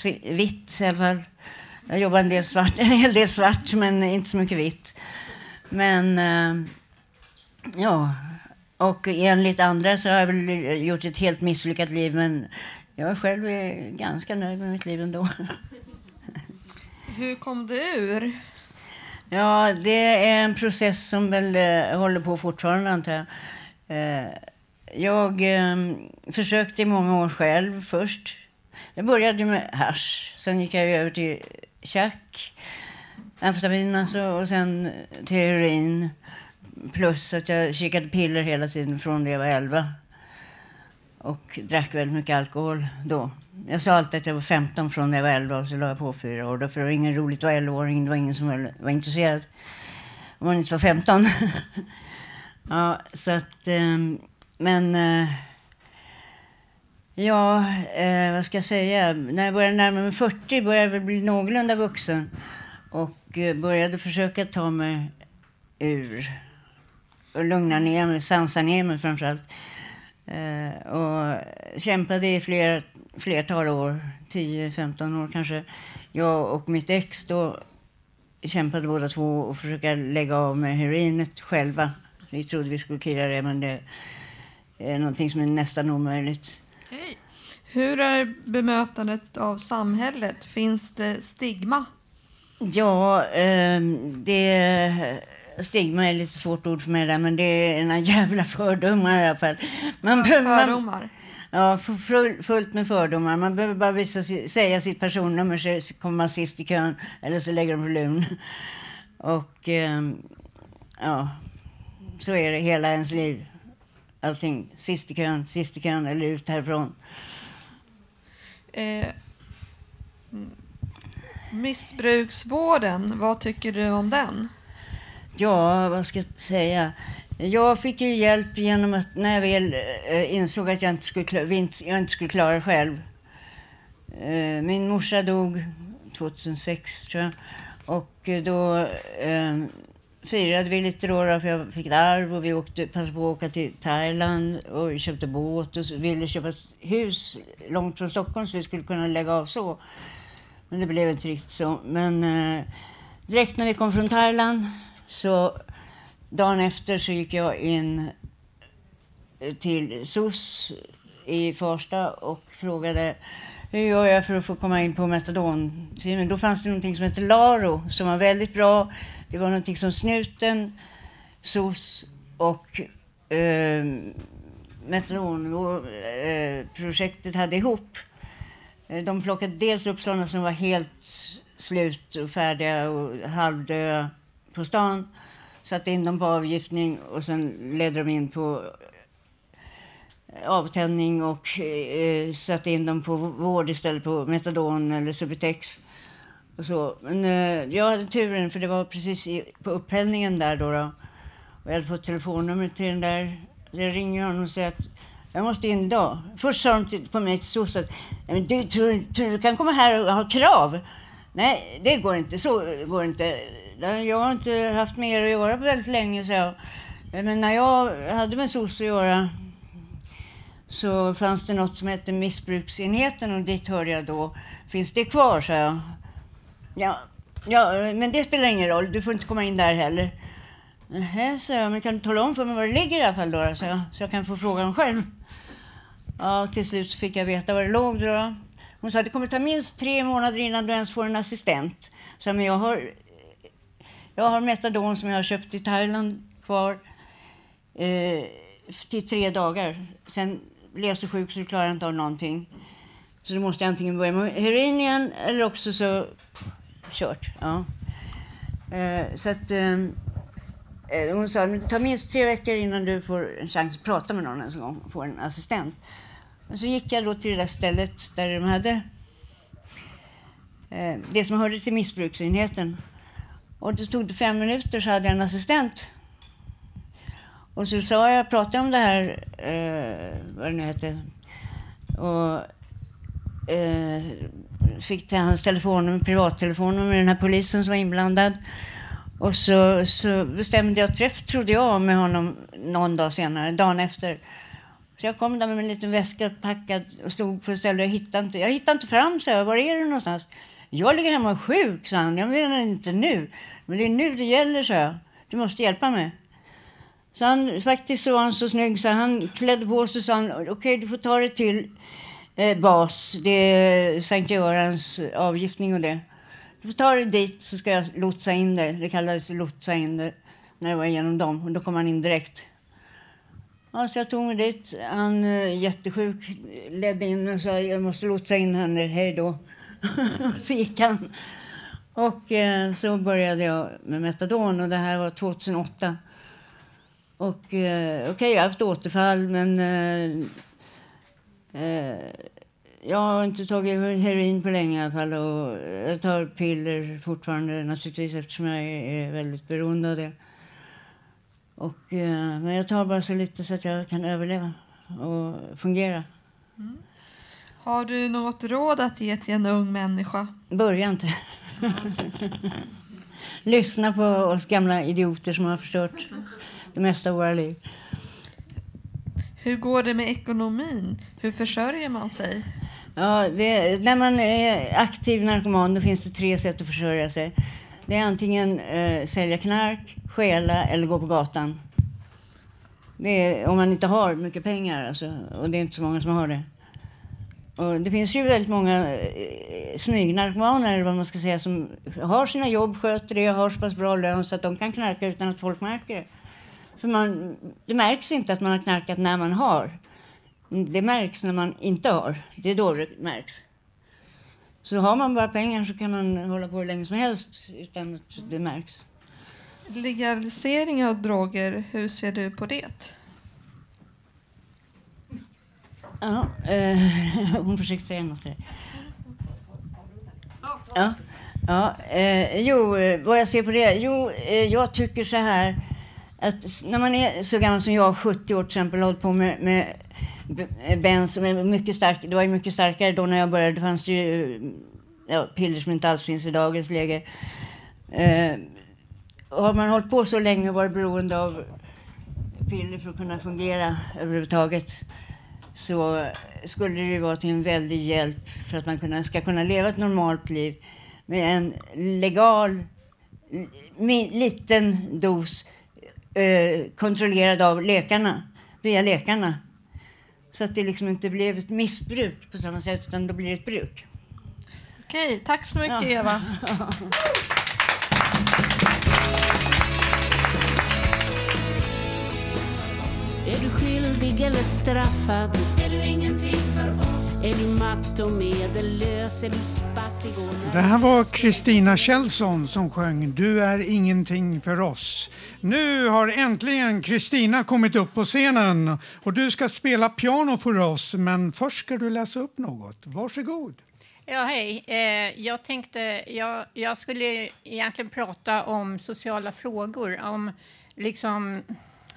eh, vitt i alla fall. Jag jobbade en del svart, en hel del svart, men inte så mycket vitt. Men eh, ja, och enligt andra så har jag väl gjort ett helt misslyckat liv, men jag själv är ganska nöjd med mitt liv ändå. Hur kom du ur? Ja, det är en process som väl eh, håller på fortfarande, antar jag. Eh, jag ehm, försökte i många år själv först. Jag började med hasch, sen gick jag över till tjack, amfetamin alltså, och sen till heroin. Plus att jag kikade piller hela tiden från det jag var 11. Och drack väldigt mycket alkohol då. Jag sa alltid att jag var 15 från när jag var 11 och så la jag på fyra år. För det var ingen roligt att vara 11-åring. Det var ingen som var, intresserad om man inte var 15. ja, så att... Ehm, men... Eh, ja, eh, vad ska jag säga? När jag började närma mig 40 började jag väl bli någorlunda vuxen. Och eh, började försöka ta mig ur och lugna ner mig, sansa ner mig framförallt. Eh, och kämpade i flera flertal år, 10-15 år kanske. Jag och mitt ex då kämpade båda två och försöka lägga av med heroinet själva. Vi trodde vi skulle kira det, men det är någonting som är nästan omöjligt. Hur är bemötandet av samhället? Finns det stigma? Ja, ehm, det... Stigma är lite svårt ord för mig där, men det är ena jävla fördomar i alla fall. Man För- behöver- man- fördomar? Ja, fullt med fördomar. Man behöver bara visa, säga sitt personnummer så kommer man sist i kön, eller så lägger de på. Och ehm, ja, så är det hela ens liv. Allting, sist i kön, sist i kön eller ut härifrån. Eh, missbruksvården, vad tycker du om den? Ja, vad ska jag säga? Jag fick ju hjälp genom att när jag väl eh, insåg att jag inte skulle, jag inte skulle klara det själv. Eh, min morsa dog 2006 tror jag. Och eh, då eh, firade vi lite då, då för jag fick ett arv och vi åkte, passade på att åka till Thailand och köpte båt och ville köpa hus långt från Stockholm så vi skulle kunna lägga av så. Men det blev inte riktigt så. Men eh, direkt när vi kom från Thailand så dagen efter så gick jag in eh, till SOS i Farsta och frågade hur gör jag för att få komma in på metadonteamet? Då fanns det någonting som hette Laro som var väldigt bra. Det var någonting som Snuten, SOS och ehm, eh, metadonprojektet hade ihop. Eh, de plockade dels upp sådana som var helt slut och färdiga och halvdöda på stan. Satte in dem på avgiftning och sen ledde de in på eh, avtändning och eh, satte in dem på vård istället på metadon eller Subutex. Och så. Men eh, jag hade turen för det var precis i, på upphällningen där då, då. Och jag hade fått telefonnumret till den där. Jag ringer honom och säger att jag måste in idag. Först sa de till, på mig till soc att du, tror, tror du kan komma här och ha krav? Nej, det går inte. Så går det inte. Jag har inte haft med er att göra på väldigt länge, så jag. Men när jag hade med SOS att göra så fanns det något som hette missbruksenheten och dit hörde jag då. Finns det kvar, sa jag. Ja, ja, men det spelar ingen roll. Du får inte komma in där heller. Nähä, sa jag. Men kan du tala om för mig var det ligger i alla fall då, sa jag. Så jag kan få frågan själv. Ja, till slut så fick jag veta var det låg då. Hon sa det kommer ta minst tre månader innan du ens får en assistent. Så men jag har, jag har metadon som jag har köpt i Thailand kvar eh, till tre dagar. Sen blev jag så sjuk så klarade klarar inte av någonting. Så då måste jag antingen börja med heroin igen eller också så kört. Ja. Eh, så att eh, eh hon sa det tar minst tre veckor innan du får en chans att prata med någon ens en gång och en assistent. Och så gick jag då till det där stället där de hade eh, det som hörde till missbruksenheten. Och det tog det fem minuter så hade jag en assistent. Och så sa jag, pratade om det här, eh, vad det nu hette, och eh, fick till hans telefonnummer, privattelefonnummer med den här polisen som var inblandad. Och så, så bestämde jag träff, trodde jag, med honom någon dag senare, dagen efter. Så jag kom där med en liten väska packad och stod på ett ställe och jag hittade inte, jag hittade inte fram, så jag. Var är du någonstans? Jag ligger hemma sjuk, sa han. Jag menar inte nu. Men det är nu det gäller, så jag. Du måste hjälpa mig. Så han, faktiskt så var han så snygg så han klädde på sig och sa okej, okej du får ta det till eh, BAS, det är Sankt Görans avgiftning och det. Du får ta det dit så ska jag lotsa in det. Det kallades lotsa in det när det var genom dem och då kom han in direkt. Ja, så jag tog mig dit. Han eh, jättesjuk ledde in och sa jag måste lotsa in henne, hej då. så gick han. Och eh, så började jag med metadon och det här var 2008. Och eh, okej, jag har haft återfall men eh, eh, jag har inte tagit heroin på länge i alla fall och jag tar piller fortfarande naturligtvis eftersom jag är, är väldigt beroende av det. Och, eh, men jag tar bara så lite så att jag kan överleva och fungera. Har du något råd att ge till en ung människa? Börja inte. Lyssna på oss gamla idioter som har förstört det mesta av våra liv. Hur går det med ekonomin? Hur försörjer man sig? Ja, det, när man är aktiv narkoman då finns det tre sätt att försörja sig. Det är antingen eh, sälja knark, stjäla eller gå på gatan. Det är om man inte har mycket pengar alltså, och det är inte så många som har det. Och det finns ju väldigt många eh, smygnarkomaner eller vad man ska säga som har sina jobb, sköter det har så pass bra lön så att de kan knarka utan att folk märker det. För man, det märks inte att man har knarkat när man har. Det märks när man inte har. Det är då det märks. Så har man bara pengar så kan man hålla på hur länge som helst utan att det märks. Legalisering av droger, hur ser du på det? Ja, eh, hon försökte säga något där. Ja, ja eh, jo, eh, vad jag ser på det? Jo, eh, jag tycker så här att när man är så gammal som jag, 70 år till exempel, hållit på med, med b- bens som är mycket stark, det var ju mycket starkare då när jag började. Det fanns ju eh, ja, piller som inte alls finns i dagens läge. Eh, har man hållit på så länge och varit beroende av piller för att kunna fungera överhuvudtaget så skulle det ju vara till en väldig hjälp för att man kunna, ska kunna leva ett normalt liv med en legal liten dos eh, kontrollerad av läkarna, via läkarna. Så att det liksom inte blev ett missbruk på samma sätt utan då blir det ett bruk. Okej, tack så mycket Ja. Eva. Är du skyldig eller straffad? Det här var Kristina Kjellson som sjöng Du är ingenting för oss. Nu har äntligen Kristina kommit upp på scenen och du ska spela piano för oss men först ska du läsa upp något. Varsågod. Ja, hej. Eh, jag tänkte, jag, jag skulle egentligen prata om sociala frågor, om liksom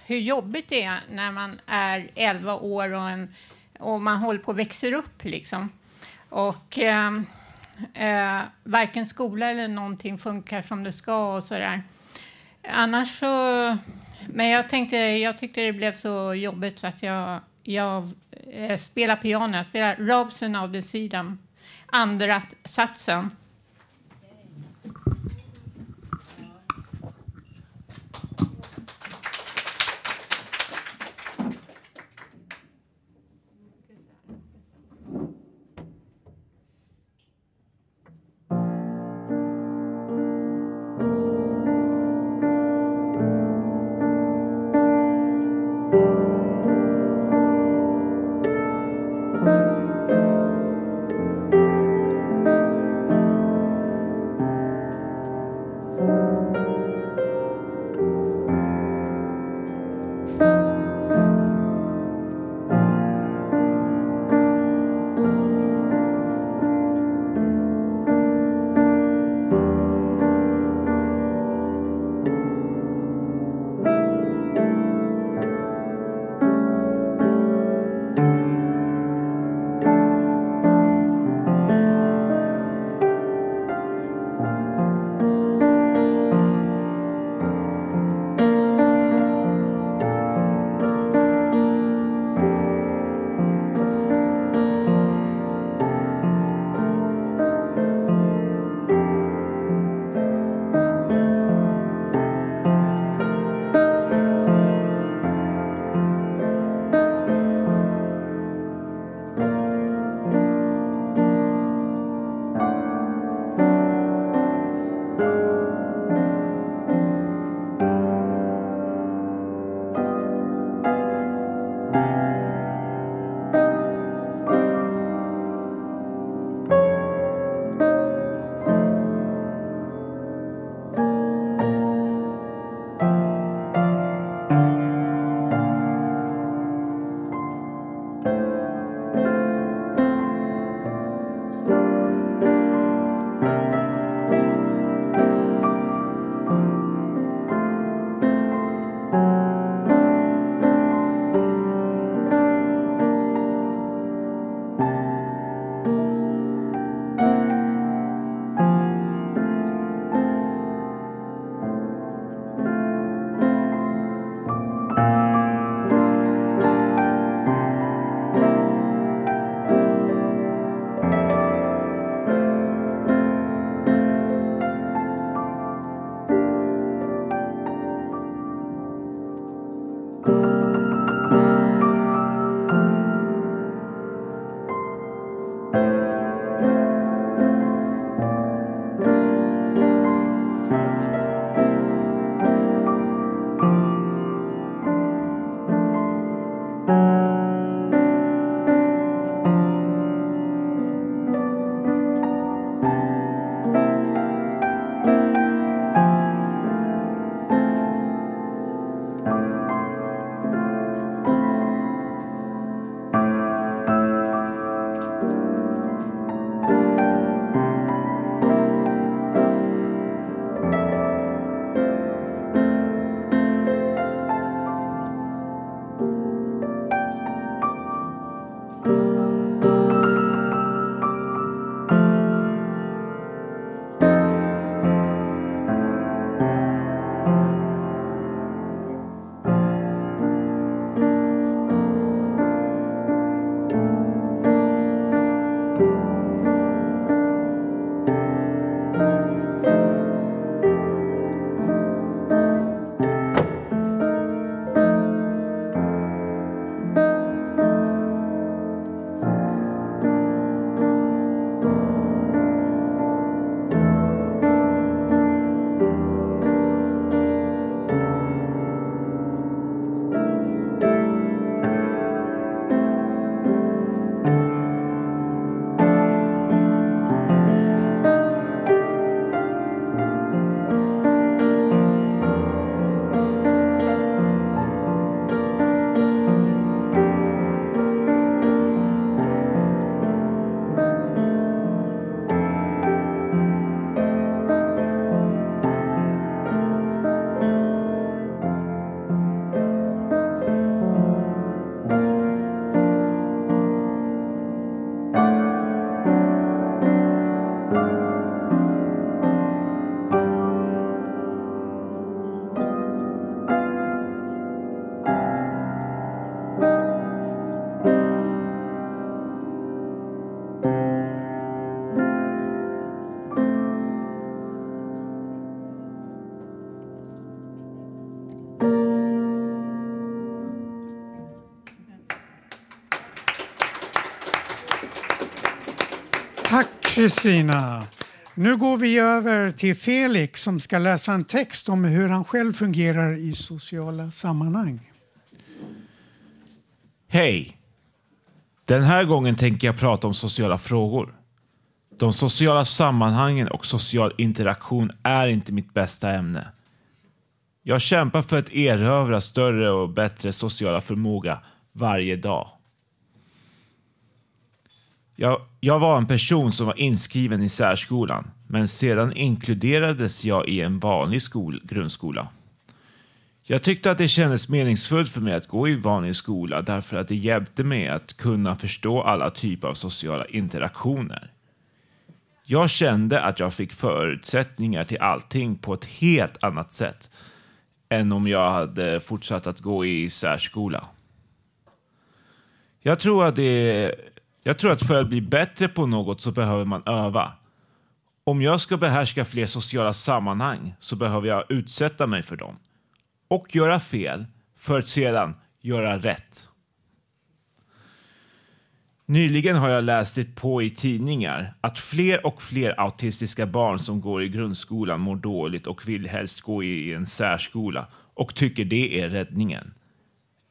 hur jobbigt det är när man är 11 år och, en, och man håller på att växer upp liksom. Och eh, eh, varken skola eller någonting funkar som det ska och sådär. Annars så... Men jag tänkte, jag tyckte det blev så jobbigt så att jag, jag eh, spelar piano. Jag spelar Robson of the Sidan, andra satsen. Kristina. Nu går vi över till Felix som ska läsa en text om hur han själv fungerar i sociala sammanhang. Hej! Den här gången tänker jag prata om sociala frågor. De sociala sammanhangen och social interaktion är inte mitt bästa ämne. Jag kämpar för att erövra större och bättre sociala förmåga varje dag. Jag, jag var en person som var inskriven i särskolan, men sedan inkluderades jag i en vanlig skol, grundskola. Jag tyckte att det kändes meningsfullt för mig att gå i vanlig skola därför att det hjälpte mig att kunna förstå alla typer av sociala interaktioner. Jag kände att jag fick förutsättningar till allting på ett helt annat sätt än om jag hade fortsatt att gå i särskola. Jag tror att, det, jag tror att för att bli bättre på något så behöver man öva. Om jag ska behärska fler sociala sammanhang så behöver jag utsätta mig för dem och göra fel för att sedan göra rätt. Nyligen har jag läst det på i tidningar att fler och fler autistiska barn som går i grundskolan mår dåligt och vill helst gå i en särskola och tycker det är räddningen.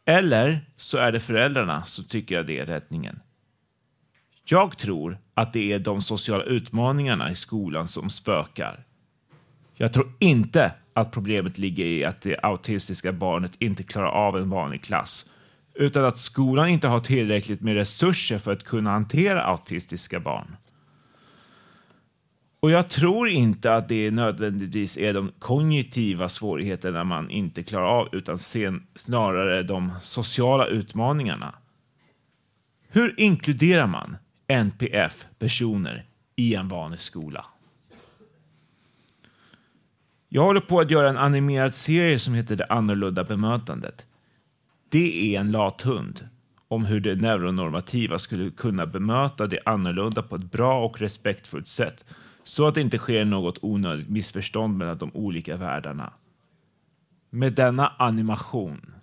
Eller så är det föräldrarna som tycker att det är räddningen. Jag tror att det är de sociala utmaningarna i skolan som spökar. Jag tror inte att problemet ligger i att det autistiska barnet inte klarar av en vanlig klass utan att skolan inte har tillräckligt med resurser för att kunna hantera autistiska barn. Och jag tror inte att det nödvändigtvis är de kognitiva svårigheterna man inte klarar av utan sen, snarare de sociala utmaningarna. Hur inkluderar man NPF-personer i en vanlig skola? Jag håller på att göra en animerad serie som heter Det annorlunda bemötandet. Det är en lathund om hur det neuronormativa skulle kunna bemöta det annorlunda på ett bra och respektfullt sätt så att det inte sker något onödigt missförstånd mellan de olika världarna. Med denna animation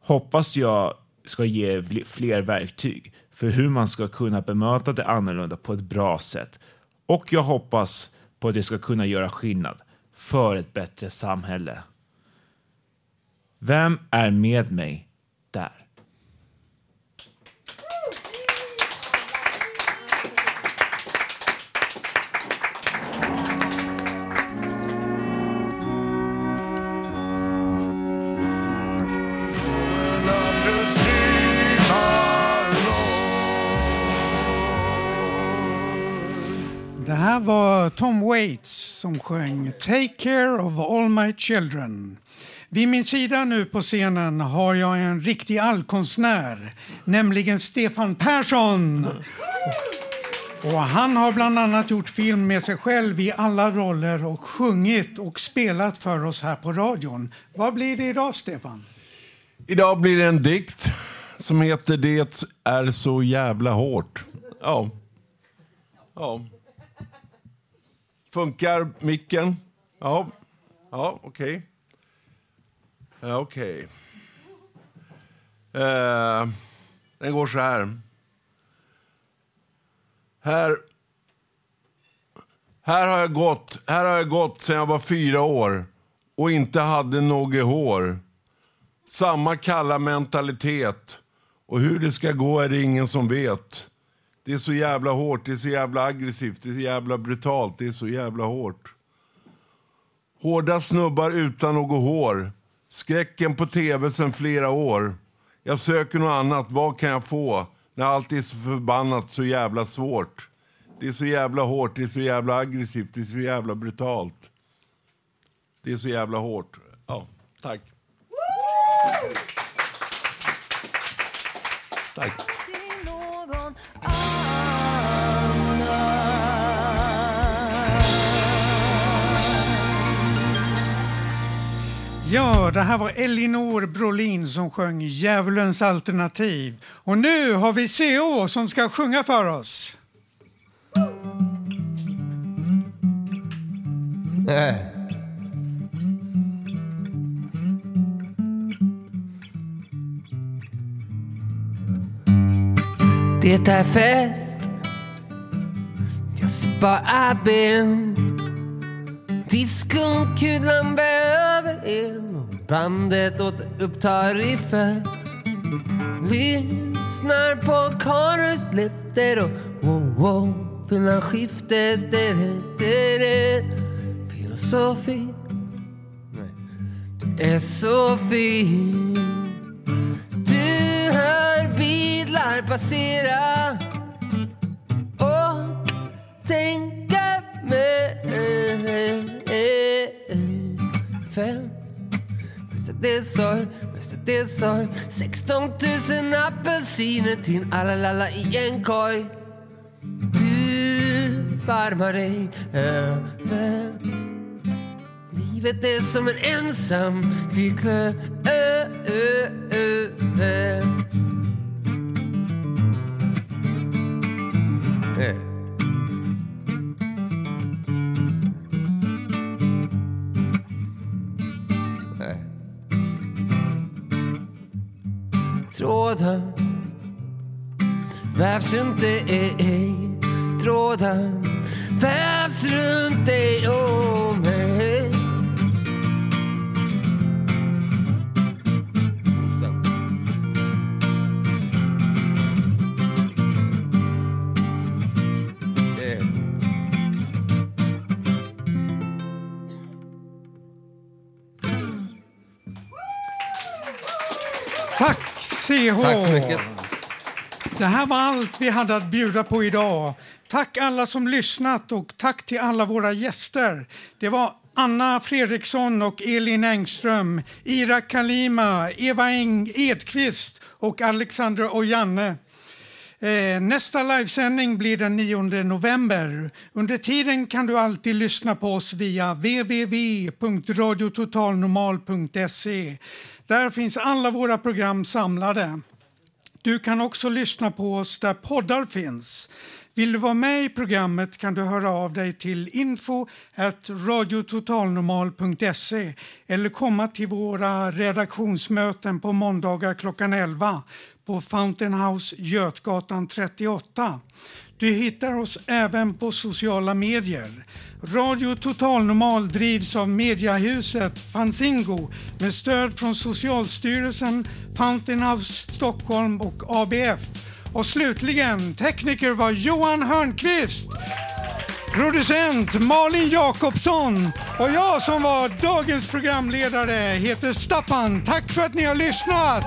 hoppas jag ska ge fler verktyg för hur man ska kunna bemöta det annorlunda på ett bra sätt. Och jag hoppas på att det ska kunna göra skillnad för ett bättre samhälle. Vem är med mig där? Tom Waits som sjöng Take care of all my children. Vid min sida nu på scenen har jag en riktig allkonstnär, nämligen Stefan Persson. Och han har bland annat gjort film med sig själv i alla roller och sjungit och spelat för oss här på radion. Vad blir det idag, Stefan? Idag blir det en dikt som heter Det är så jävla hårt. Ja. Ja. Funkar micken? Ja. Ja, okej. Okay. Ja, okej. Okay. Eh, den går så här. Här, här, har jag gått, här har jag gått sedan jag var fyra år och inte hade något hår. Samma kalla mentalitet. Och hur det ska gå är det ingen som vet. Det är så jävla hårt, det är så jävla aggressivt, det är så jävla brutalt, det är så jävla hårt. Hårda snubbar utan något hår. Skräcken på tv sen flera år. Jag söker något annat, vad kan jag få? När allt är så förbannat så jävla svårt. Det är så jävla hårt, det är så jävla aggressivt, det är så jävla brutalt. Det är så jävla hårt. Ja, tack. Tack. Ja, det här var Elinor Brolin som sjöng Djävulens alternativ. Och nu har vi CO som ska sjunga för oss. Äh. Det är fest jag sparar ben. Diskonkulan behöver el och bandet återupptar riffet. Lyssnar på Karus lyfter och wow, wow, vill skiftet. Det, det, det. Filosofi, Nej. du är så fin. Du hör bilar passera och tänker fält. Mest att det är sorg, mest att det är sorg 16 000 apelsiner till alla lalla i en korg. Du varmar dig över. Livet är som en ensam fickle Tråden. Vävs runt dig Tråden. Vävs runt dig och mig Tack CH! Tack så mycket. Det här var allt vi hade att bjuda på idag. Tack alla som lyssnat och tack till alla våra gäster. Det var Anna Fredriksson och Elin Engström, Ira Kalima, Eva Eng Edqvist och Alexandra Ojanne. Eh, nästa livesändning blir den 9 november. Under tiden kan du alltid lyssna på oss via www.radiototalnormal.se. Där finns alla våra program samlade. Du kan också lyssna på oss där poddar finns. Vill du vara med i programmet kan du höra av dig till info radiototalnormal.se eller komma till våra redaktionsmöten på måndagar klockan 11 på Fountain House Götgatan 38. Du hittar oss även på sociala medier. Radio Total Normal drivs av mediahuset Fanzingo med stöd från Socialstyrelsen, Fountain House Stockholm och ABF. Och slutligen, tekniker var Johan Hörnqvist. Producent Malin Jakobsson och jag som var dagens programledare heter Staffan. Tack för att ni har lyssnat!